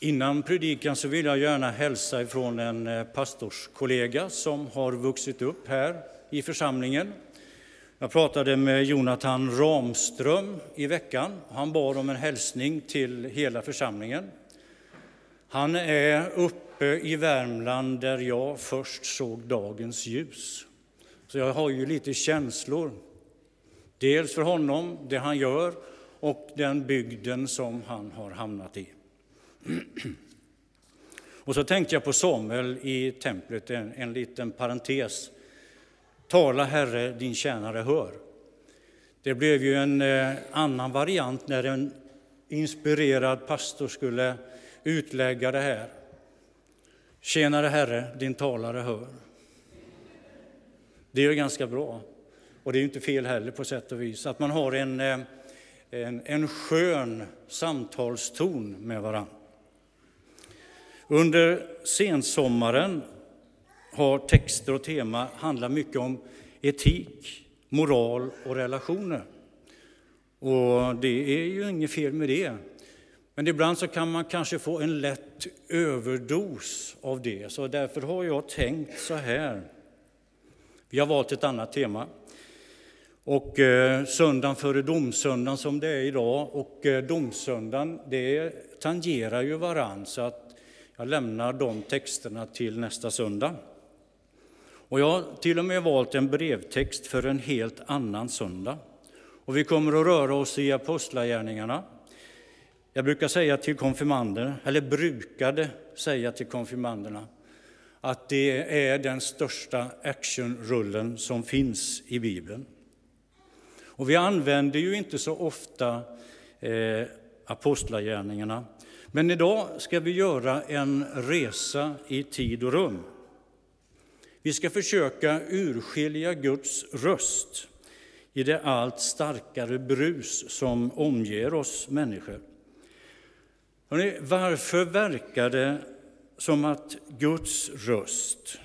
Innan predikan så vill jag gärna hälsa ifrån en eh, pastorskollega som har vuxit upp här i församlingen. Jag pratade med Jonathan Ramström i veckan. Han bad om en hälsning till hela församlingen. Han är uppe i Värmland där jag först såg dagens ljus. Så jag har ju lite känslor. Dels för honom, det han gör och den bygden som han har hamnat i. Och så tänkte jag på Samuel i templet, en, en liten parentes. Tala Herre, din tjänare hör. Det blev ju en eh, annan variant när en inspirerad pastor skulle utlägga det här. Tjänare Herre, din talare hör. Det är ju ganska bra. Och det är ju inte fel heller på sätt och vis. Att man har en, eh, en, en skön samtalston med varandra. Under sensommaren har texter och tema handlat mycket om etik, moral och relationer. Och det är ju inget fel med det. Men ibland så kan man kanske få en lätt överdos av det. Så därför har jag tänkt så här. Vi har valt ett annat tema. Och eh, söndagen före domsöndagen som det är idag och eh, domsöndagen, det tangerar ju varann. Så att jag lämnar de texterna till nästa söndag. Och jag har till och med valt en brevtext för en helt annan söndag. Och vi kommer att röra oss i Apostlagärningarna. Jag brukar säga till konfirmanderna, eller brukade säga till konfirmanderna, att det är den största actionrullen som finns i Bibeln. Och vi använder ju inte så ofta eh, Apostlagärningarna men idag ska vi göra en resa i tid och rum. Vi ska försöka urskilja Guds röst i det allt starkare brus som omger oss människor. Hörrni, varför verkar det som att Guds röst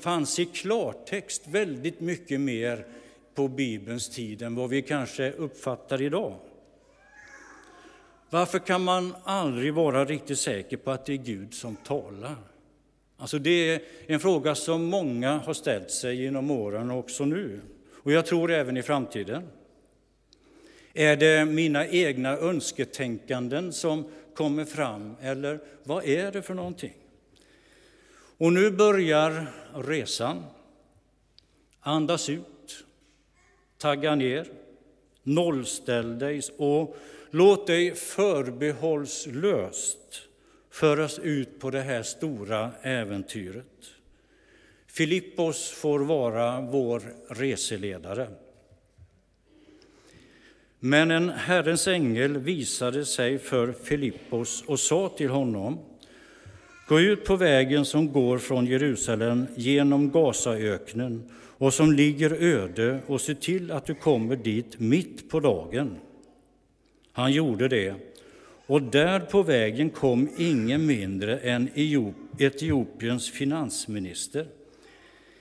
fanns i klartext väldigt mycket mer på Bibelns tid än vad vi kanske uppfattar idag? Varför kan man aldrig vara riktigt säker på att det är Gud som talar? Alltså det är en fråga som många har ställt sig genom åren, och också nu. Och jag tror även i framtiden. Är det mina egna önsketänkanden som kommer fram, eller vad är det för någonting? Och nu börjar resan. Andas ut, tagga ner, nollställ dig och Låt dig förbehållslöst föras ut på det här stora äventyret. Filippos får vara vår reseledare. Men en Herrens ängel visade sig för Filippos och sa till honom Gå ut på vägen som går från Jerusalem genom Gazaöknen och som ligger öde och se till att du kommer dit mitt på dagen. Han gjorde det, och där på vägen kom ingen mindre än Etiopiens finansminister,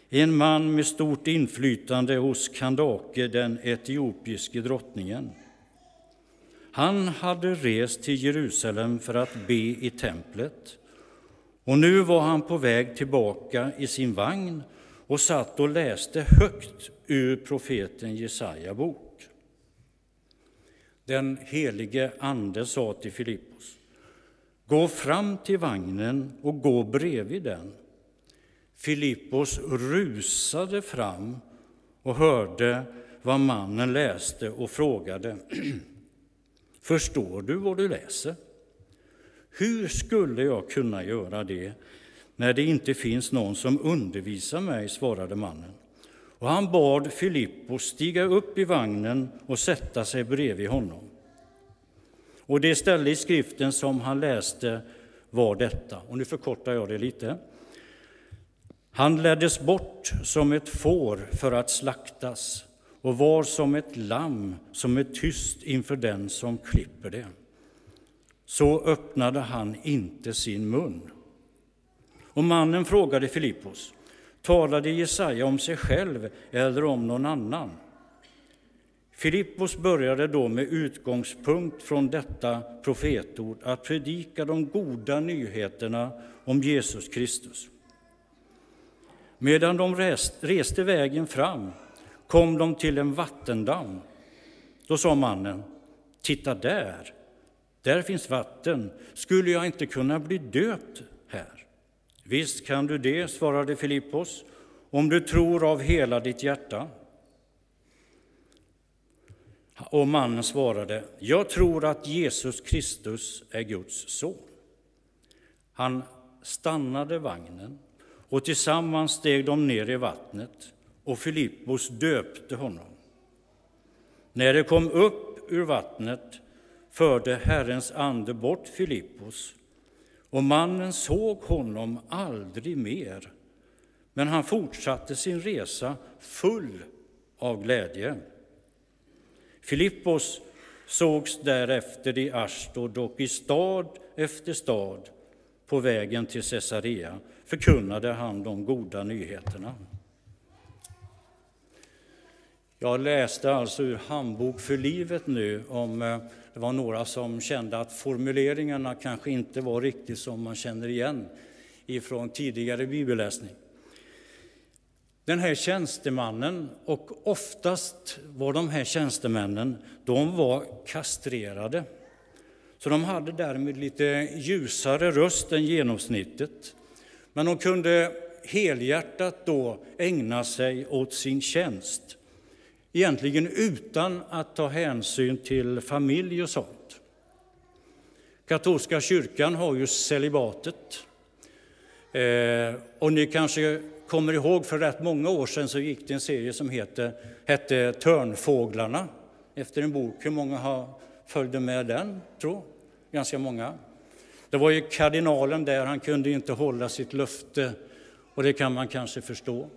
en man med stort inflytande hos Kandake, den etiopiske drottningen. Han hade rest till Jerusalem för att be i templet, och nu var han på väg tillbaka i sin vagn och satt och läste högt ur profeten Jesaja bok. Den helige Ande sa till Filippos, gå fram till vagnen och gå bredvid den. Filippos rusade fram och hörde vad mannen läste och frågade, förstår du vad du läser? Hur skulle jag kunna göra det när det inte finns någon som undervisar mig, svarade mannen. Och han bad Filippos stiga upp i vagnen och sätta sig bredvid honom. Och det ställe i skriften som han läste var detta, och nu förkortar jag det lite. Han leddes bort som ett får för att slaktas och var som ett lamm som är tyst inför den som klipper det. Så öppnade han inte sin mun. Och mannen frågade Filippos, talade Jesaja om sig själv eller om någon annan? Filippos började då med utgångspunkt från detta profetord att predika de goda nyheterna om Jesus Kristus. Medan de reste vägen fram kom de till en vattendamm. Då sa mannen, titta där, där finns vatten. Skulle jag inte kunna bli döpt här? Visst kan du det, svarade Filippos, om du tror av hela ditt hjärta. Och mannen svarade, jag tror att Jesus Kristus är Guds son. Han stannade vagnen och tillsammans steg de ner i vattnet och Filippos döpte honom. När de kom upp ur vattnet förde Herrens ande bort Filippos och mannen såg honom aldrig mer. Men han fortsatte sin resa full av glädje. Filippos sågs därefter i Ashdod och i stad efter stad på vägen till Caesarea förkunnade han de goda nyheterna. Jag läste alltså ur Handbok för livet nu om eh, det var några som kände att formuleringarna kanske inte var riktigt som man känner igen ifrån tidigare bibelläsning. Den här tjänstemannen, och oftast var de här tjänstemännen, de var kastrerade. Så de hade därmed lite ljusare röst än genomsnittet. Men de kunde helhjärtat då ägna sig åt sin tjänst egentligen utan att ta hänsyn till familj och sånt. Katolska kyrkan har ju celibatet. Eh, och ni kanske kommer ihåg, för rätt många år sedan så gick det en serie som hette, hette Törnfåglarna, efter en bok. Hur många har följde med den, tror Ganska många. Det var ju kardinalen där, han kunde inte hålla sitt löfte, och det kan man kanske förstå.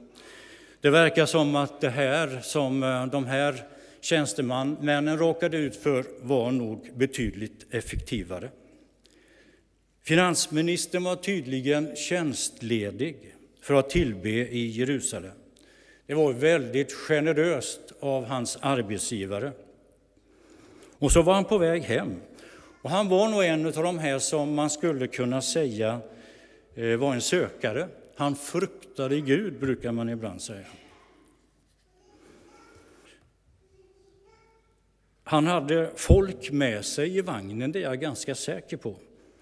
Det verkar som att det här som eh, de här tjänstemännen råkade ut för var nog betydligt effektivare. Finansministern var tydligen tjänstledig för att tillbe i Jerusalem. Det var väldigt generöst av hans arbetsgivare. Och så var han på väg hem. Och han var nog en av de här som man skulle kunna säga eh, var en sökare. Han fruktade Gud, brukar man ibland säga. Han hade folk med sig i vagnen, det är jag ganska säker på,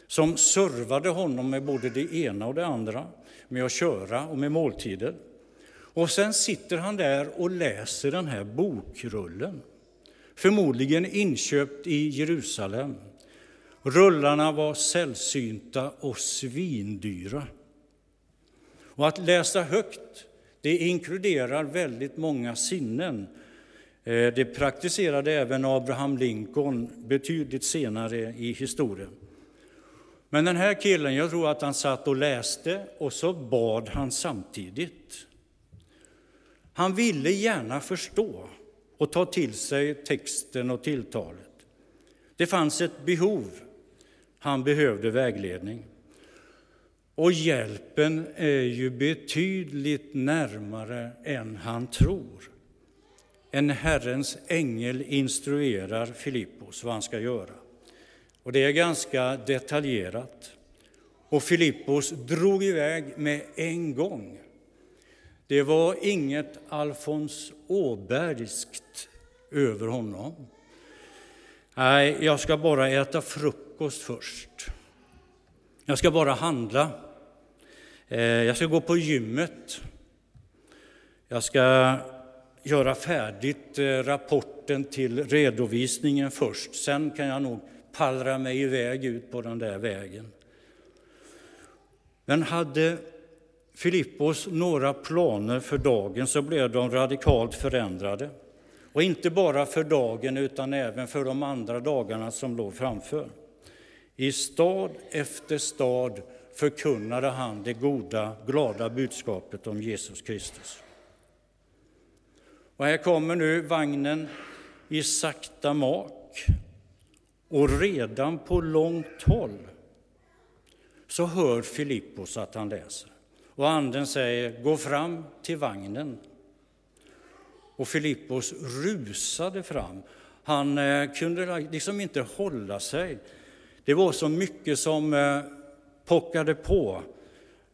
som servade honom med både det ena och det andra, med att köra och med måltider. Och sen sitter han där och läser den här bokrullen, förmodligen inköpt i Jerusalem. Rullarna var sällsynta och svindyra. Och att läsa högt, det inkluderar väldigt många sinnen. Eh, det praktiserade även Abraham Lincoln betydligt senare i historien. Men den här killen, jag tror att han satt och läste och så bad han samtidigt. Han ville gärna förstå och ta till sig texten och tilltalet. Det fanns ett behov. Han behövde vägledning. Och hjälpen är ju betydligt närmare än han tror. En Herrens ängel instruerar Filippos vad han ska göra. Och det är ganska detaljerat. Och Filippos drog iväg med en gång. Det var inget Alfons Åbergskt över honom. Nej, jag ska bara äta frukost först. Jag ska bara handla. Eh, jag ska gå på gymmet. Jag ska göra färdigt eh, rapporten till redovisningen först. Sen kan jag nog pallra mig iväg ut på den där vägen. Men hade Filippos några planer för dagen så blev de radikalt förändrade. Och inte bara för dagen utan även för de andra dagarna som låg framför. I stad efter stad förkunnade han det goda, glada budskapet om Jesus Kristus. Och här kommer nu vagnen i sakta mak. Och redan på långt håll så hör Filippos att han läser. Och anden säger, gå fram till vagnen. och Filippos rusade fram. Han eh, kunde liksom inte hålla sig. Det var så mycket som eh, pockade på.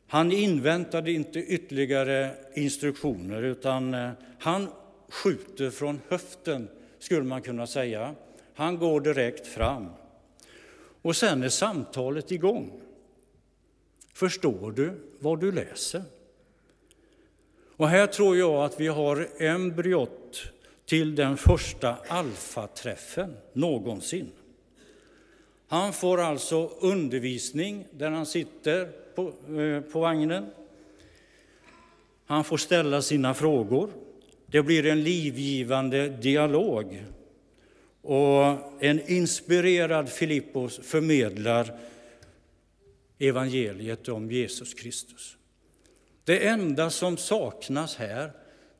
Han inväntade inte ytterligare instruktioner utan eh, han skjuter från höften, skulle man kunna säga. Han går direkt fram. Och sen är samtalet igång. Förstår du vad du läser? Och här tror jag att vi har embryot till den första alfaträffen någonsin. Han får alltså undervisning där han sitter på, eh, på vagnen. Han får ställa sina frågor. Det blir en livgivande dialog. Och en inspirerad Filippos förmedlar evangeliet om Jesus Kristus. Det enda som saknas här,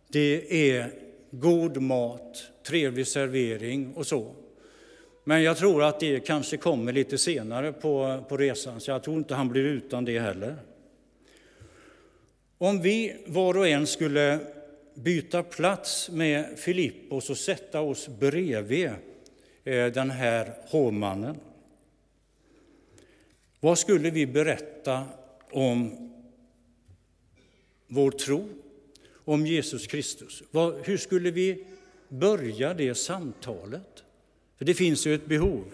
det är god mat, trevlig servering och så. Men jag tror att det kanske kommer lite senare på, på resan, så jag tror inte han blir utan det heller. Om vi var och en skulle byta plats med Filippos och sätta oss bredvid eh, den här hovmannen. Vad skulle vi berätta om vår tro, om Jesus Kristus? Hur skulle vi börja det samtalet? För det finns ju ett behov.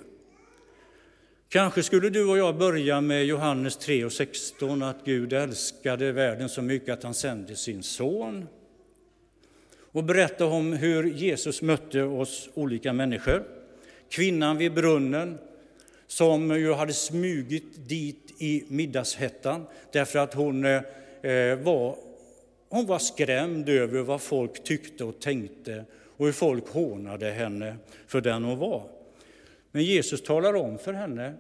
Kanske skulle du och jag börja med Johannes 3 och 16, att Gud älskade världen så mycket att han sände sin son. Och berätta om hur Jesus mötte oss olika människor. Kvinnan vid brunnen, som ju hade smugit dit i middagshettan därför att hon eh, var, hon var skrämd över vad folk tyckte och tänkte och hur folk hånade henne för den hon var. Men Jesus talar om för henne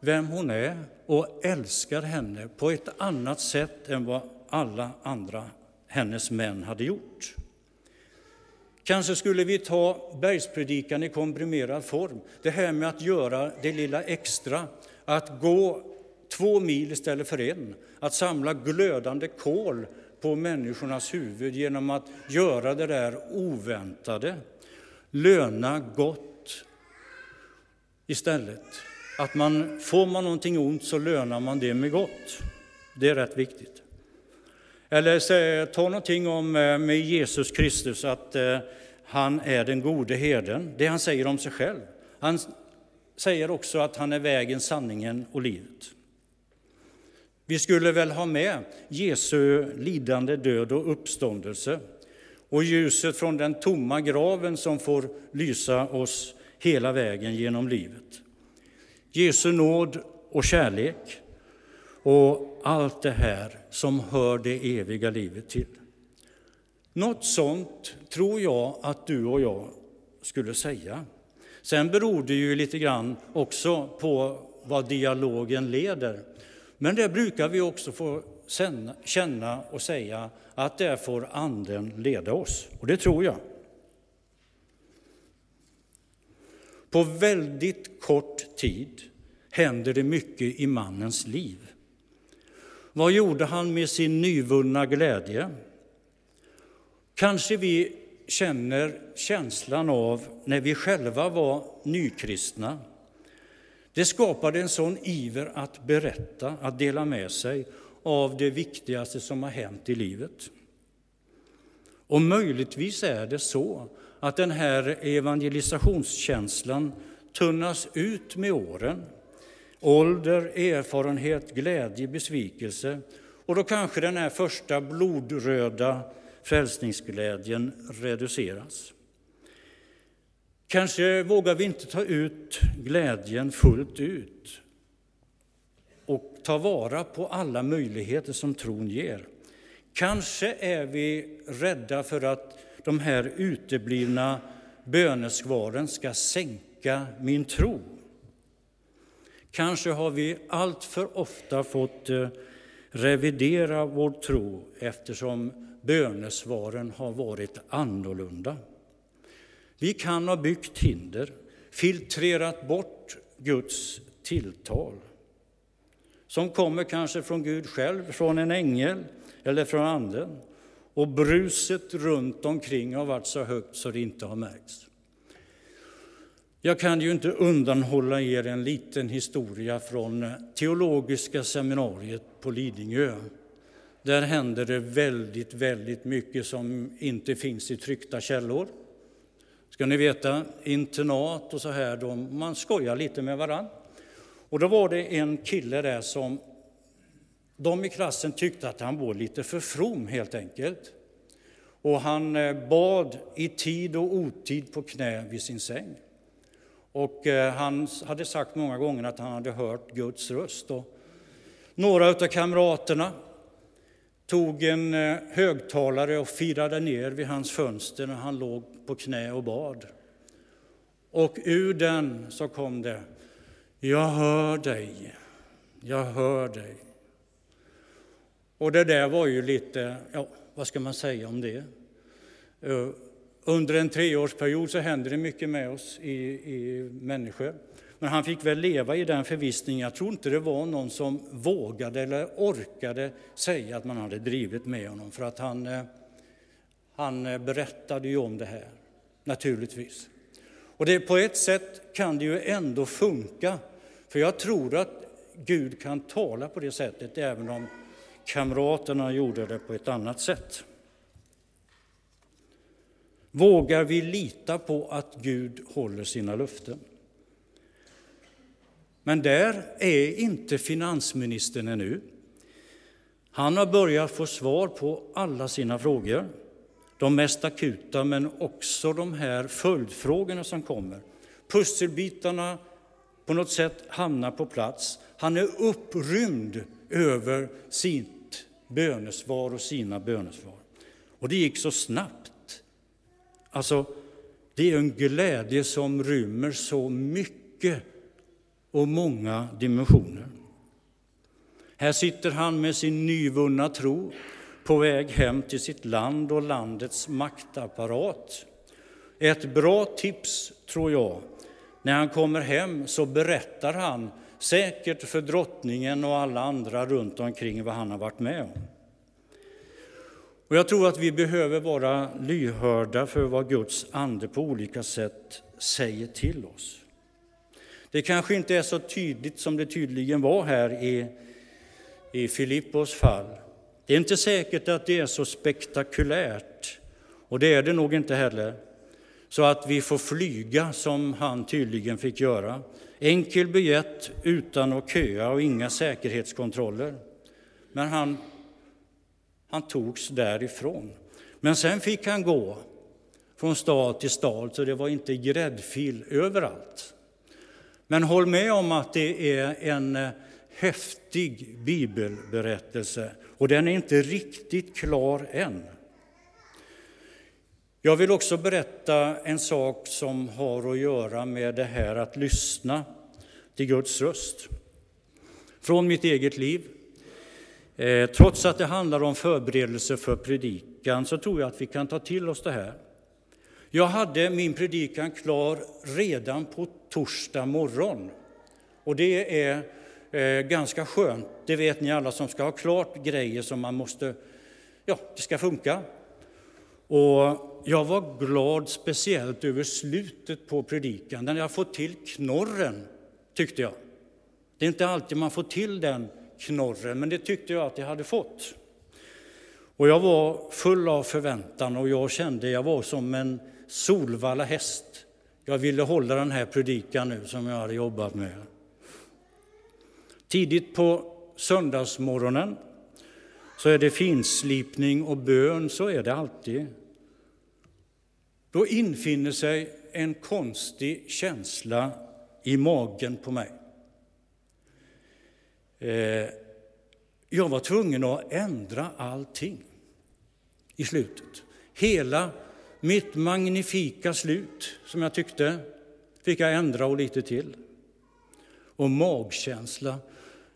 vem hon är och älskar henne på ett annat sätt än vad alla andra hennes män hade gjort. Kanske skulle vi ta bergspredikan i komprimerad form. Det här med att göra det lilla extra, att gå två mil istället för en, att samla glödande kol på människornas huvud genom att göra det där oväntade. Löna gott istället. Att man, får man någonting ont så lönar man det med gott. Det är rätt viktigt. Eller ta någonting om eh, med Jesus Kristus, att eh, han är den gode herden. Det han säger om sig själv. Han säger också att han är vägen, sanningen och livet. Vi skulle väl ha med Jesu lidande, död och uppståndelse och ljuset från den tomma graven som får lysa oss hela vägen genom livet. Jesu nåd och kärlek och allt det här som hör det eviga livet till. Något sånt tror jag att du och jag skulle säga. Sen beror det ju lite grann också på vad dialogen leder. Men det brukar vi också få känna och säga att där får Anden leda oss, och det tror jag. På väldigt kort tid händer det mycket i mannens liv. Vad gjorde han med sin nyvunna glädje? Kanske vi känner känslan av när vi själva var nykristna det skapade en sån iver att berätta, att dela med sig av det viktigaste som har hänt i livet. Och möjligtvis är det så att den här evangelisationskänslan tunnas ut med åren. Ålder, erfarenhet, glädje, besvikelse och då kanske den här första blodröda frälsningsglädjen reduceras. Kanske vågar vi inte ta ut glädjen fullt ut och ta vara på alla möjligheter som tron ger. Kanske är vi rädda för att de här uteblivna bönesvaren ska sänka min tro. Kanske har vi allt för ofta fått eh, revidera vår tro eftersom bönesvaren har varit annorlunda. Vi kan ha byggt hinder, filtrerat bort Guds tilltal som kommer kanske från Gud själv, från en ängel eller från Anden. och bruset runt omkring har varit så högt så det inte har märkts. Jag kan ju inte undanhålla er en liten historia från teologiska seminariet på Lidingö. Där händer det väldigt, väldigt mycket som inte finns i tryckta källor. Ska ni veta, internat och så här, de, man skojar lite med varann. Och då var det en kille där som de i klassen tyckte att han var lite för from helt enkelt. Och han eh, bad i tid och otid på knä vid sin säng. Och eh, han hade sagt många gånger att han hade hört Guds röst. Och några av kamraterna tog en eh, högtalare och firade ner vid hans fönster när han låg på knä och bad. Och ur den så kom det Jag hör dig, jag hör dig. Och det där var ju lite, ja, vad ska man säga om det? Eh, under en treårsperiod så händer det mycket med oss i, i människor. Men han fick väl leva i den förvissningen. Jag tror inte det var någon som vågade eller orkade säga att man hade drivit med honom. För att han, eh, han eh, berättade ju om det här, naturligtvis. Och det, på ett sätt kan det ju ändå funka. För jag tror att Gud kan tala på det sättet, även om kamraterna gjorde det på ett annat sätt. Vågar vi lita på att Gud håller sina löften? Men där är inte finansministern ännu. Han har börjat få svar på alla sina frågor, de mest akuta men också de här följdfrågorna som kommer. Pusselbitarna på något sätt hamnar på plats. Han är upprymd över sitt bönesvar och sina bönesvar. Och det gick så snabbt. Alltså, det är en glädje som rymmer så mycket och många dimensioner. Här sitter han med sin nyvunna tro på väg hem till sitt land och landets maktapparat. Ett bra tips, tror jag, när han kommer hem så berättar han säkert för drottningen och alla andra runt omkring vad han har varit med om. Och jag tror att vi behöver vara lyhörda för vad Guds ande på olika sätt säger till oss. Det kanske inte är så tydligt som det tydligen var här i, i Filippos fall. Det är inte säkert att det är så spektakulärt, och det är det nog inte heller, så att vi får flyga som han tydligen fick göra. Enkel biljett utan att köa och inga säkerhetskontroller. Men han han togs därifrån. Men sen fick han gå från stad till stad, så det var inte gräddfil överallt. Men håll med om att det är en eh, häftig bibelberättelse och den är inte riktigt klar än. Jag vill också berätta en sak som har att göra med det här att lyssna till Guds röst. Från mitt eget liv. Eh, trots att det handlar om förberedelse för predikan så tror jag att vi kan ta till oss det här. Jag hade min predikan klar redan på torsdag morgon. Och det är eh, ganska skönt. Det vet ni alla som ska ha klart grejer som man måste, ja, det ska funka. Och jag var glad speciellt över slutet på predikan, när jag fått till knorren, tyckte jag. Det är inte alltid man får till den knorren, men det tyckte jag att jag hade fått. Och jag var full av förväntan och jag kände jag var som en Solvalla häst. Jag ville hålla den här predikan nu som jag hade jobbat med. Tidigt på söndagsmorgonen så är det finslipning och bön, så är det alltid. Då infinner sig en konstig känsla i magen på mig. Eh, jag var tvungen att ändra allting i slutet. Hela mitt magnifika slut, som jag tyckte, fick jag ändra och lite till. Och magkänsla.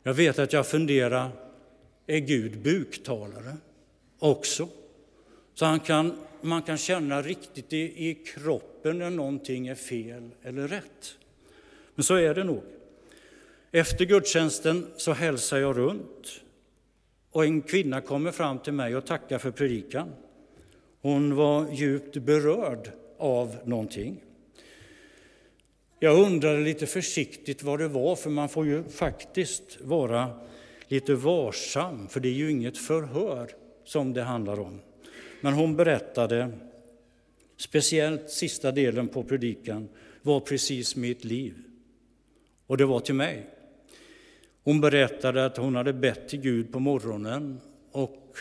Jag vet att jag funderar, är Gud buktalare också? Så han kan, man kan känna riktigt i, i kroppen när någonting är fel eller rätt. Men så är det nog. Efter gudstjänsten så hälsar jag runt och en kvinna kommer fram till mig och tackar för predikan. Hon var djupt berörd av någonting. Jag undrade lite försiktigt vad det var, för man får ju faktiskt vara lite varsam, för det är ju inget förhör som det handlar om. Men hon berättade, speciellt sista delen på predikan, var precis mitt liv. Och det var till mig. Hon berättade att hon hade bett till Gud på morgonen och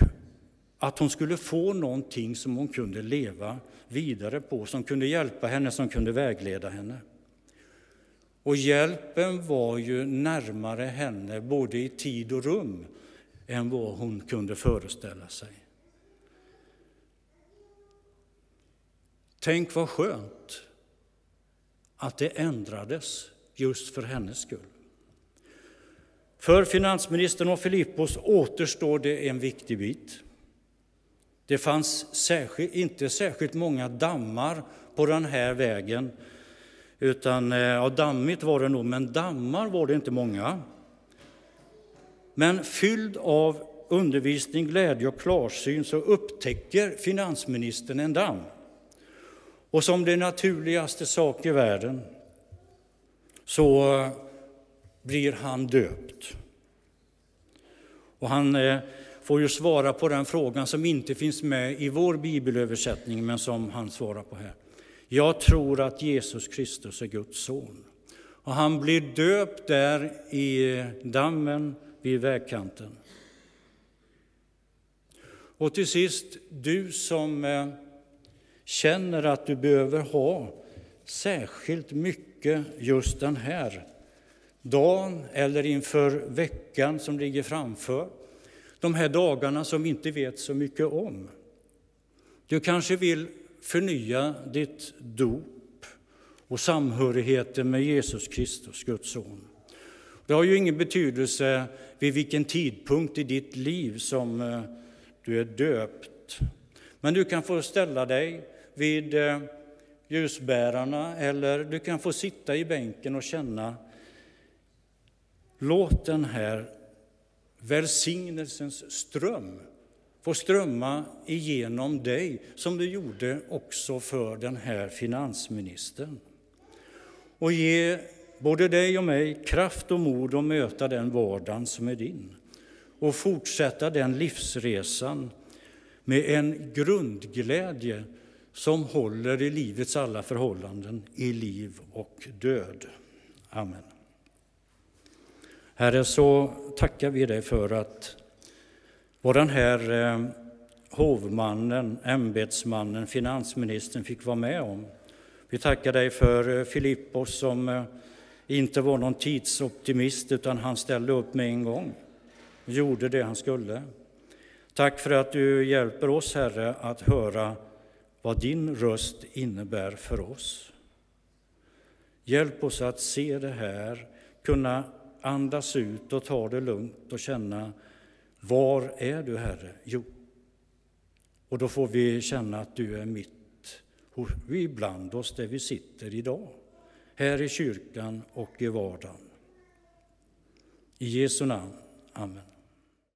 att hon skulle få någonting som hon kunde leva vidare på, som kunde hjälpa henne, som kunde vägleda henne. Och hjälpen var ju närmare henne, både i tid och rum, än vad hon kunde föreställa sig. Tänk vad skönt att det ändrades just för hennes skull. För finansministern och Filippos återstår det en viktig bit. Det fanns särskilt, inte särskilt många dammar på den här vägen. Utan, eh, ja, dammigt var det nog, men dammar var det inte många. Men fylld av undervisning, glädje och klarsyn så upptäcker finansministern en damm. Och som det naturligaste sak i världen så blir han döpt. Och han eh, får ju svara på den frågan som inte finns med i vår bibelöversättning, men som han svarar på här. Jag tror att Jesus Kristus är Guds son. Och han blir döpt där i dammen vid vägkanten. Och till sist, du som eh, känner att du behöver ha särskilt mycket just den här dagen eller inför veckan som ligger framför. De här dagarna som vi inte vet så mycket om. Du kanske vill förnya ditt dop och samhörigheten med Jesus Kristus, Guds son. Det har ju ingen betydelse vid vilken tidpunkt i ditt liv som eh, du är döpt. Men du kan få ställa dig vid eh, ljusbärarna eller du kan få sitta i bänken och känna Låt den här välsignelsens ström få strömma igenom dig som det gjorde också för den här finansministern. Och ge både dig och mig kraft och mod att möta den vardagen som är din och fortsätta den livsresan med en grundglädje som håller i livets alla förhållanden, i liv och död. Amen. Herre, så tackar vi dig för att vad den här eh, hovmannen, ämbetsmannen, finansministern fick vara med om. Vi tackar dig för eh, Filippos som eh, inte var någon tidsoptimist utan han ställde upp med en gång och gjorde det han skulle. Tack för att du hjälper oss, Herre, att höra vad din röst innebär för oss. Hjälp oss att se det här, kunna andas ut och ta det lugnt och känna var är du, Herre? Jo, och då får vi känna att du är mitt ibland oss där vi sitter idag, här i kyrkan och i vardagen. I Jesu namn. Amen.